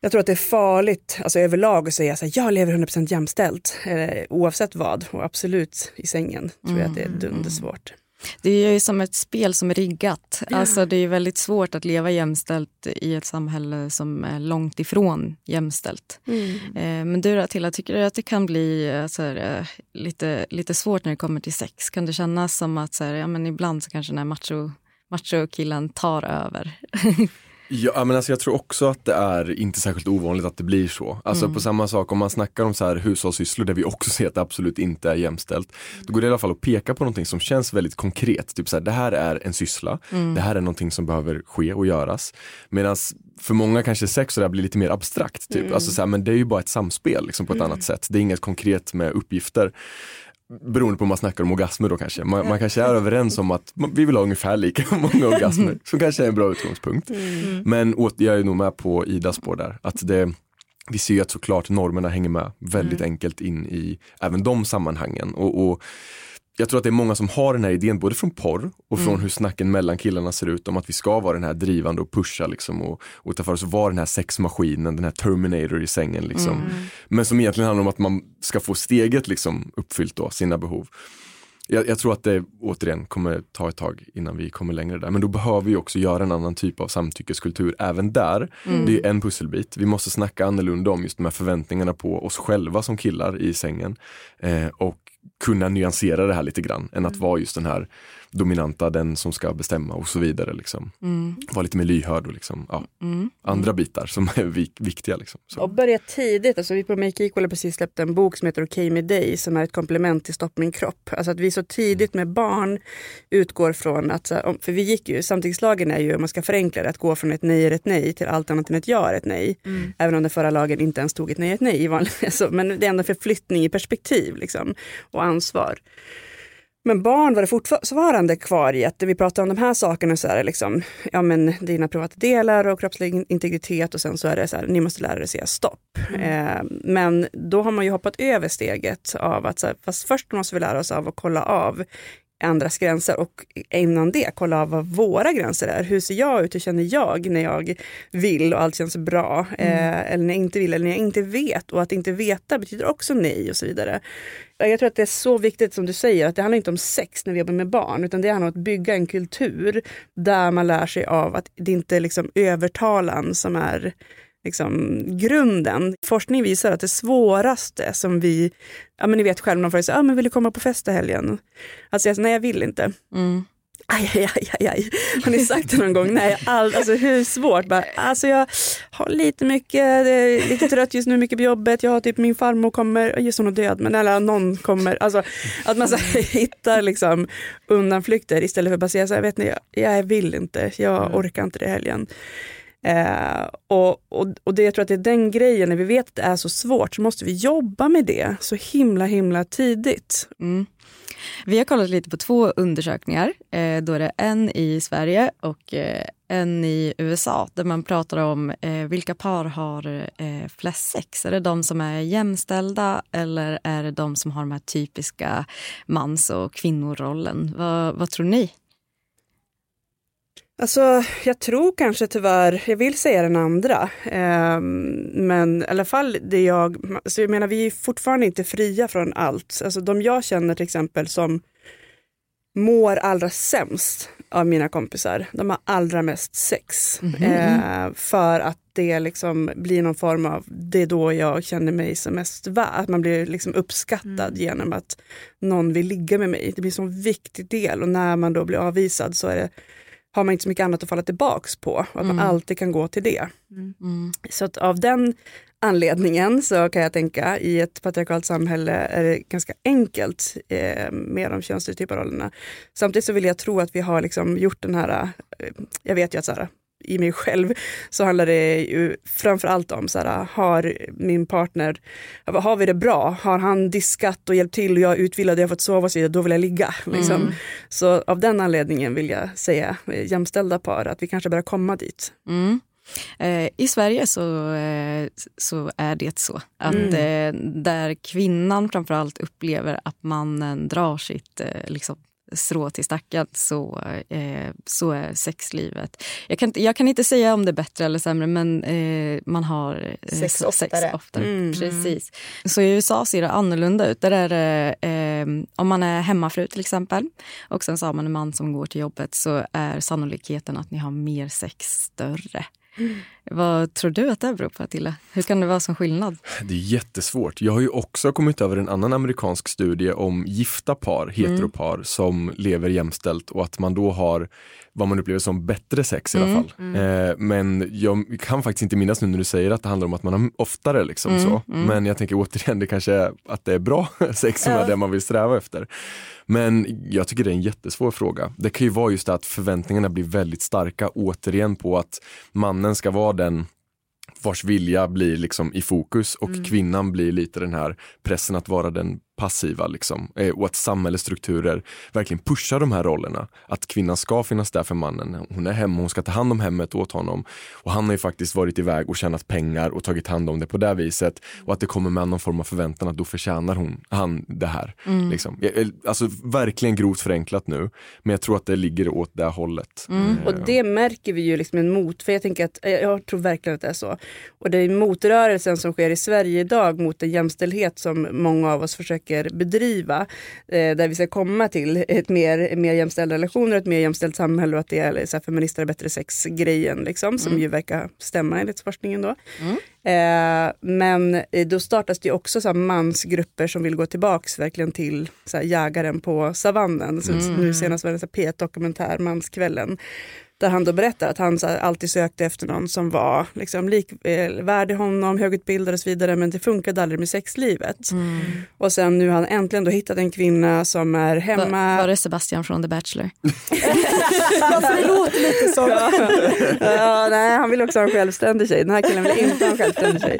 Jag tror att det är farligt alltså överlag att säga att jag lever 100% jämställt, eh, oavsett vad. Och absolut i sängen tror jag att det är dundersvårt.
Det är ju som ett spel som är riggat. Alltså det är väldigt svårt att leva jämställt i ett samhälle som är långt ifrån jämställt.
Mm.
Eh, Men du då, Tilla, tycker du att det kan bli så här, eh, lite, lite svårt när det kommer till sex? Kan det kännas som att så här, ja, men ibland så kanske den här macho, macho-killen tar över?
Ja, men alltså jag tror också att det är inte särskilt ovanligt att det blir så. Alltså
Mm.
på samma sak om man snackar om så här hushållssysslor där vi också ser att det absolut inte är jämställt. Då går det i alla fall att peka på någonting som känns väldigt konkret. Typ så här, det här är en syssla,
Mm.
det här är någonting som behöver ske och göras. Medan för många kanske sex och det blir lite mer abstrakt. Typ.
Mm.
Alltså så här, men det är ju bara ett samspel liksom, på ett
Mm.
annat sätt. Det är inget konkret med uppgifter. Beroende på om man snackar om orgasmer då kanske. Man, man kanske är överens om att man- vi vill ha ungefär lika många orgasmer. Som kanske är en bra utgångspunkt.
Mm.
Men åt, jag är nog med på Idas spår där. Att det, vi ser ju att såklart normerna hänger med väldigt
Mm.
enkelt in i även de sammanhangen. Och, och jag tror att det är många som har den här idén både från porr och från
Mm.
hur snacken mellan killarna ser ut om att vi ska vara den här drivande och pusha liksom och, och ta för oss att vara den här sexmaskinen, den här Terminator i sängen liksom.
Mm.
Men som egentligen handlar om att man ska få steget liksom uppfyllt då, sina behov. Jag, jag tror att det återigen kommer ta ett tag innan vi kommer längre där. Men då behöver vi också göra en annan typ av samtyckeskultur även där.
Mm.
Det är en pusselbit. Vi måste snacka annorlunda om just de här förväntningarna på oss själva som killar i sängen. Eh, och kunna nyansera det här lite grann än att vara just den här dominanta, den som ska bestämma och så vidare. Liksom.
Mm.
Vara lite mer lyhörd och liksom, ja,
Mm.
andra bitar som är vik- viktiga. Liksom. Så.
Och börja tidigt. Alltså vi på Make Equal har precis släppt en bok som heter Okej med dig som är ett komplement till Stopp min kropp. Alltså att vi så tidigt med barn utgår från att, för vi gick ju, samtyckslagen är ju, om man ska förenkla det, att gå från ett nej är ett nej till allt annat än ett ja är ett nej.
Mm.
Även om den förra lagen inte ens tog ett nej är ett nej. i vanlig- Alltså, men det är ändå förflyttning i perspektiv liksom, och ansvar. Men barn var det fortfarande kvar i att vi pratar om de här sakerna så är det liksom, ja men dina privata delar och kroppslig integritet och sen så är det så här, ni måste lära er säga stopp. Eh, men då har man ju hoppat över steget av att, så här, fast först måste vi lära oss av att kolla av andras gränser och innan det kolla av vad våra gränser är. Hur ser jag ut? Hur känner jag när jag vill och allt känns bra? Eh, eller när jag inte vill eller när jag inte vet. Och att inte veta betyder också nej och så vidare. Jag tror att det är så viktigt som du säger, att det handlar inte om sex när vi jobbar med barn, utan det handlar om att bygga en kultur där man lär sig av att det inte är liksom övertalan som är liksom grunden. Forskning visar att det svåraste som vi, ja men ni vet själv, någon frågar sig, ah, men vill du komma på fest i helgen? Alltså jag nej jag vill inte.
Mm.
Aj, aj, aj, aj, aj. Har ni sagt det någon gång? Nej, all, alltså hur svårt? Bara, alltså jag har lite mycket, lite trött just nu, mycket på jobbet. Jag har typ min farmor kommer, just hon är död, men eller någon kommer. Alltså att man så här, hittar liksom undanflykter istället för att bara säga så här, vet ni, jag, jag vill inte, jag orkar inte det helgen. Eh, och, och, och det, jag tror att det är den grejen, när vi vet att det är så svårt så måste vi jobba med det så himla himla tidigt.
Mm. Vi har kollat lite på två undersökningar. Eh, då är det en i Sverige och eh, en i USA där man pratar om eh, vilka par har eh, flest sex. Är det de som är jämställda eller är det de som har de här typiska mans och kvinnorollen? Va, vad tror ni?
Alltså, jag tror kanske tyvärr, jag vill säga den andra, eh, men i alla fall det jag, alltså jag menar vi är fortfarande inte fria från allt. Alltså de jag känner till exempel som mår allra sämst av mina kompisar, de har allra mest sex.
Mhm.
Eh, för att det liksom blir någon form av, det är då jag känner mig som mest värd. Att man blir liksom uppskattad genom att någon vill ligga med mig. Det blir en sån viktig del och när man då blir avvisad så är det har man inte så mycket annat att falla tillbaks på. Och att man
Mm.
alltid kan gå till det.
Mm.
Så att av den anledningen så kan jag tänka i ett patriarkalt samhälle är det ganska enkelt eh, med de könsstereotypa rollerna. Samtidigt så vill jag tro att vi har liksom gjort den här, eh, jag vet ju att så här, i mig själv så handlar det ju framförallt om så här, har min partner, har vi det bra? Har han diskat och hjälpt till och jag är utvilad och jag har fått sova och så vidare, då vill jag ligga. Liksom.
Mm.
Så av den anledningen vill jag säga eh, jämställda par, att vi kanske börjar komma dit.
Mm. Eh, I Sverige så, eh, så är det så. Att
Mm.
eh, där kvinnan framförallt upplever att mannen drar sitt liksom, strå till stacken så, eh, så är sexlivet... Jag kan, jag kan inte säga om det är bättre eller sämre men eh, man har eh,
Sex oftare.
oftare.
Mm.
Precis. Så i USA ser det annorlunda ut. Där är det, eh, om man är hemmafru till exempel och sen så har man en man som går till jobbet så är sannolikheten att ni har mer sex större. Vad tror du att det beror på, Attila? Hur kan det vara som skillnad?
Det är jättesvårt. Jag har ju också kommit över en annan amerikansk studie om gifta par, heteropar, som lever jämställt och att man då har vad man upplever som bättre sex i alla
Mm,
fall. Eh, men jag kan faktiskt inte minnas nu när du säger att det handlar om att man har oftare liksom
Mm,
så.
mm.
Men jag tänker återigen, det kanske är att det är bra sex som
Ja.
är det man vill sträva efter. Men jag tycker det är en jättesvår fråga. Det kan ju vara just det att förväntningarna blir väldigt starka återigen på att mannen ska vara den vars vilja blir liksom i fokus och
Mm.
kvinnan blir lite den här pressen att vara den passiva liksom. Eh, och att samhällets strukturer verkligen pushar de här rollerna. Att kvinnan ska finnas där för mannen. Hon är hemma, hon ska ta hand om hemmet åt honom. Och han har ju faktiskt varit iväg och tjänat pengar och tagit hand om det på det viset. Och att det kommer med någon form av förväntan att då förtjänar hon, han det här.
Mm.
Liksom. Alltså verkligen grovt förenklat nu. Men jag tror att det ligger åt det hållet.
Mm.
Eh,
Och det märker vi ju liksom en mot, för jag tänker att eh, jag tror verkligen att det är så. Och det är motrörelsen som sker i Sverige idag mot en jämställdhet som många av oss försöker bedriva. Eh, där vi ska komma till ett mer, mer jämställda relationer, ett mer jämställt samhälle och att det är så här, feminister är bättre sex-grejen liksom, som
Mm.
ju verkar stämma enligt forskningen då.
Mm.
Eh, men eh, då startas det också så här mansgrupper som vill gå tillbaks verkligen till så här, jägaren på savannen. Så
Mm.
Nu senast var det en P1-dokumentär, Manskvällen. Där han då berättar att han så alltid sökte efter någon som var liksom, likvärdig honom, högutbildad och så vidare. Men det funkade aldrig med sexlivet.
Mm.
Och sen nu har han äntligen då hittat en kvinna som är hemma.
Var, var det Sebastian från The Bachelor?
Alltså, det låter lite som...
ja, nej, han vill också ha en självständig tjej. Den här killen vill inte ha en självständig tjej.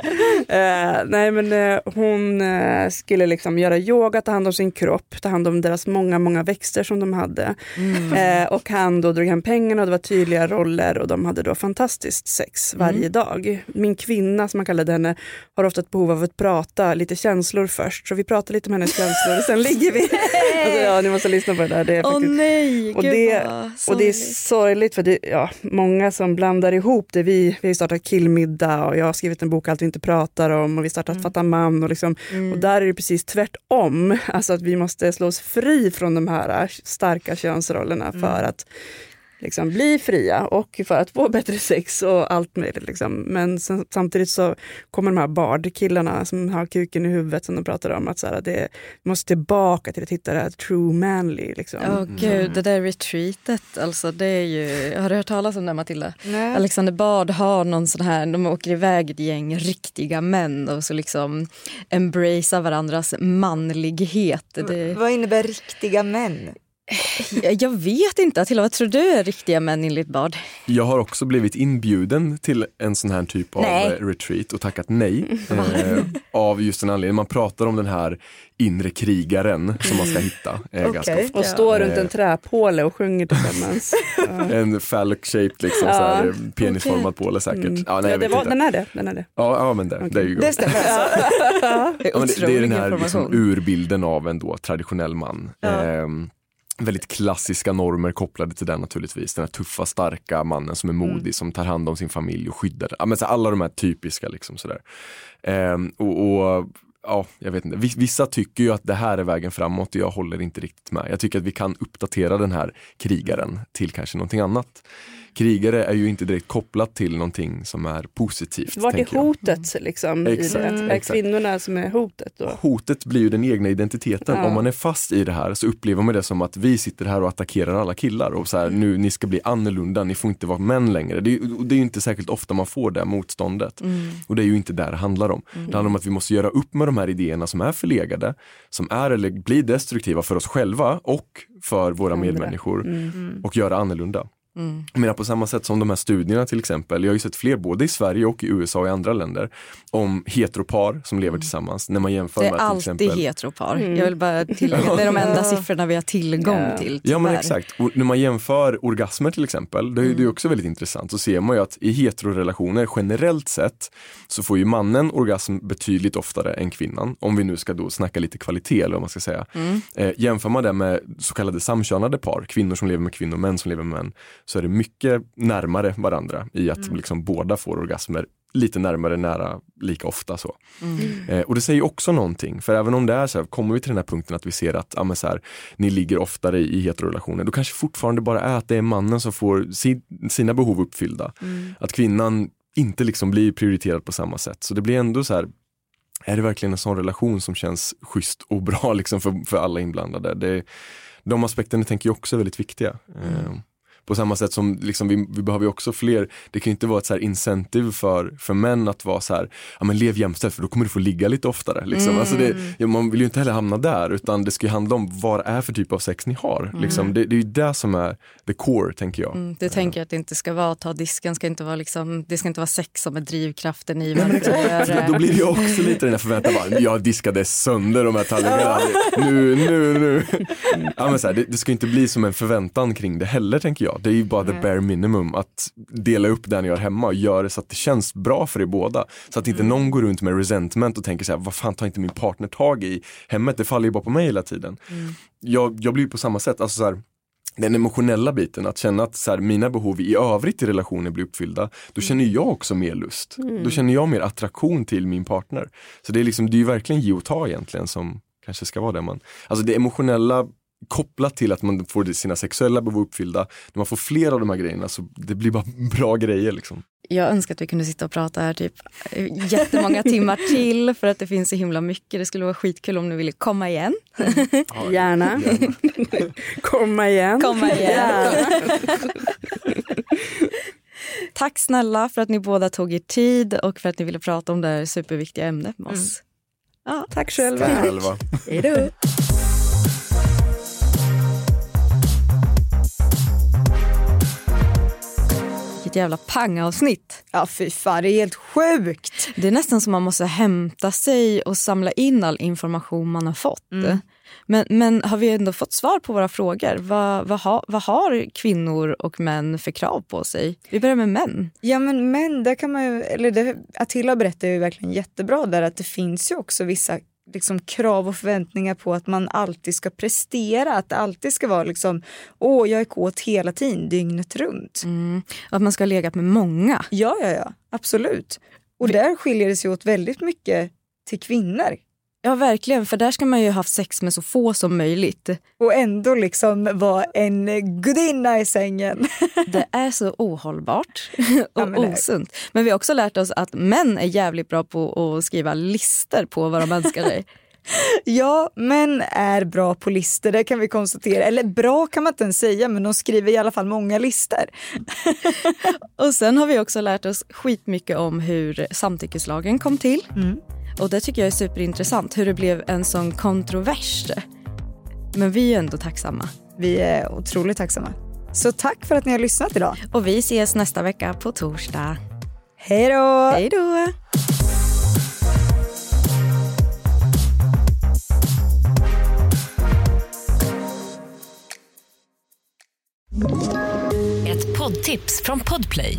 Eh, nej, men eh, hon eh, skulle liksom göra yoga, ta hand om sin kropp, ta hand om deras många, många växter som de hade.
Mm.
Eh, och han då drog hem pengarna och det var tydliga roller och de hade då fantastiskt sex varje
Mm.
dag. Min kvinna, som man kallade henne, har ofta ett behov av att prata lite känslor först. Så vi pratar lite om hennes känslor och sen ligger vi. alltså, ja, ni måste lyssna på det där. Det är
Åh
faktiskt...
nej,
Och
gud
det, och det är
sorgligt.
för det ja, många som blandar ihop det. Vi, vi har startat killmiddag och jag har skrivit en bok Allt vi inte pratar om och vi startat Fatta man. Och, liksom,
Mm.
och där är det precis tvärtom. Alltså att vi måste slå oss fri från de här starka könsrollerna för
Mm.
att liksom, bli fria och för att få bättre sex och allt möjligt. Liksom. Men sen, samtidigt så kommer de här bardkillarna som har kuken i huvudet som de pratar om. Att så här, det måste tillbaka till att hitta det här true manly. Liksom.
Åh gud, det där retreatet, alltså det är ju... Har du hört talas om det Matilda?
Nej.
Alexander Bard har någon sån här, de åker iväg ett gäng riktiga män och så liksom embracea varandras manlighet. Det,
Vad innebär riktiga män?
Jag vet inte, Attila, vad tror du är riktiga män enligt Bard?
Jag har också blivit inbjuden till en sån här typ av
Nej.
eh, retreat och tackat nej. Eh, av just den anledningen. Man pratar om den här inre krigaren som man ska hitta eh, ofta.
Och står runt
Eh,
en träpåle och sjunger tillsammans. Ja.
En phallic shaped liksom,
Ja.
penisformad påle säkert.
Mm.
Ja, nej,
ja,
jag
det
vet
var,
inte.
den är det. Den är det.
Ja, ja men det, det är ju
Det stämmer alltså.
Ja, det, det är den här liksom, urbilden av en då traditionell man. Ehm, väldigt klassiska normer kopplade till den naturligtvis. Den här tuffa, starka mannen som är modig, som tar hand om sin familj och skyddar så Alla de här typiska liksom sådär. Ehm, och, och ja, jag vet inte. Vis- Vissa tycker ju att det här är vägen framåt och jag håller inte riktigt med. Jag tycker att vi kan uppdatera den här krigaren till kanske någonting annat. Krigare är ju inte direkt kopplat till någonting som är positivt.
Vart är
tänker jag.
hotet liksom? i
Exakt,
det? Är kvinnorna som är hotet då?
Hotet blir ju den egna identiteten.
Ja.
Om man är fast i det här så upplever man det som att vi sitter här och attackerar alla killar och så här, nu ni ska bli annorlunda, ni får inte vara män längre. Det det är inte särskilt ofta man får det motståndet.
Mm.
Och det är ju inte där det handlar om. Det handlar om att vi måste göra upp med de här idéerna som är förlegade, som är eller blir destruktiva för oss själva och för våra medmänniskor
Mm.
och göra annorlunda.
Mm.
Jag menar på samma sätt som de här studierna till exempel, jag har ju sett fler både i Sverige och i USA och i andra länder om heteropar som lever tillsammans. När man jämför
Det är
med till
alltid
exempel
heteropar.
Mm.
Jag vill bara tillägga, det är de enda siffrorna vi har tillgång
Ja.
till.
Ja men
tyvärr.
exakt, och när man jämför orgasmer till exempel, det är det är också väldigt intressant. Så ser man ju att i heterorelationer generellt sett så får ju mannen orgasm betydligt oftare än kvinnan. Om vi nu ska då snacka lite kvalitet eller vad man ska säga.
Mm.
Eh, jämför man det med så kallade samkönade par, kvinnor som lever med kvinnor och män som lever med män, så är det mycket närmare varandra i att liksom båda får orgasmer lite närmare nära lika ofta. så. Eh, och det säger också någonting, för även om det är så här, kommer vi till den här punkten att vi ser att men så här, ni ligger oftare i, heterorelationer, då kanske fortfarande bara är att det är mannen som får si, sina behov uppfyllda. Att kvinnan inte liksom blir prioriterad på samma sätt. Så det blir ändå så här, är det verkligen en sån relation som känns schysst och bra liksom för, för alla inblandade? Det, de aspekterna tänker jag också är väldigt viktiga. Eh, på samma sätt som liksom, vi, vi behöver ju också fler, det kan ju inte vara ett så här incentive för, för män att vara så här, ja men lev jämställt för då kommer du få ligga lite oftare. Liksom. Alltså det, ja, man vill ju inte heller hamna där utan det ska ju handla om vad det är för typ av sex ni har. Liksom. Det, det är ju det som är the core tänker jag.
Mm, du tänker att det inte ska vara ta disken, ska inte vara liksom, det ska inte vara sex som är drivkraften i varför du
För då
det.
blir det ju också lite den här förväntan, bara, jag diskade sönder de här tallrikarna, nu, nu, nu. Ja, men så här, det, det ska inte bli som en förväntan kring det heller tänker jag. Det är ju bara the bare minimum att dela upp det ni gör hemma och göra det så att det känns bra för er båda. Så att inte någon går runt med resentment och tänker så här, vad fan tar inte min partner tag i hemmet, det faller ju bara på mig hela tiden. Jag, jag blir på samma sätt, alltså så här, den emotionella biten, att känna att så här, mina behov i övrigt i relationen blir uppfyllda, då känner jag också mer lust. Då känner jag mer attraktion till min partner. Så det är, liksom, det är ju verkligen ge och ta egentligen som kanske ska vara det man, alltså det emotionella kopplat till att man får sina sexuella behov uppfyllda, när man får fler av de här grejerna så det blir bara bra grejer liksom.
Jag önskar att vi kunde sitta och prata här typ eh, jättemånga timmar till för att det finns så himla mycket. Det skulle vara skitkul om ni ville komma igen.
Gärna. Komma igen.
Komma igen.
Gärna.
Tack snälla för att ni båda tog er tid och för att ni ville prata om det här superviktiga ämnet med oss. Ja,
Tack själva.
Tack själva.
Hej då. Vilket jävla pangavsnitt.
Ja fy fan, det är helt sjukt.
Det är nästan som man måste hämta sig och samla in all information man har fått. Men, men har vi ändå fått svar på våra frågor? Vad, vad, har, vad har kvinnor och män för krav på sig? Vi börjar med män.
Ja men men där kan man ju, eller det, Attila berättar ju verkligen jättebra där att det finns ju också vissa liksom, krav och förväntningar på att man alltid ska prestera. Att det alltid ska vara liksom, åh jag är kåt hela tiden, dygnet runt.
Mm. Att man ska ha legat med många.
Ja, ja, ja, absolut. Och där skiljer det sig åt väldigt mycket till kvinnor.
Ja verkligen, för där ska man ju ha haft sex med så få som möjligt.
Och ändå liksom vara en gudinna i sängen.
Det är så ohållbart
Ja,
och
men det-
osunt. Men vi har också lärt oss att män är jävligt bra på att skriva lister på vad de önskar sig.
Ja, män är bra på listor, det kan vi konstatera. Eller bra kan man inte ens säga, men de skriver i alla fall många listor.
Och sen har vi också lärt oss skitmycket om hur samtyckeslagen kom till. Och det tycker jag är superintressant, hur det blev en sån kontrovers. Men vi är ändå tacksamma.
Vi är otroligt tacksamma. Så tack för att ni har lyssnat idag.
Och vi ses nästa vecka på torsdag.
Hej då!
Hej då!
Ett poddtips från Podplay.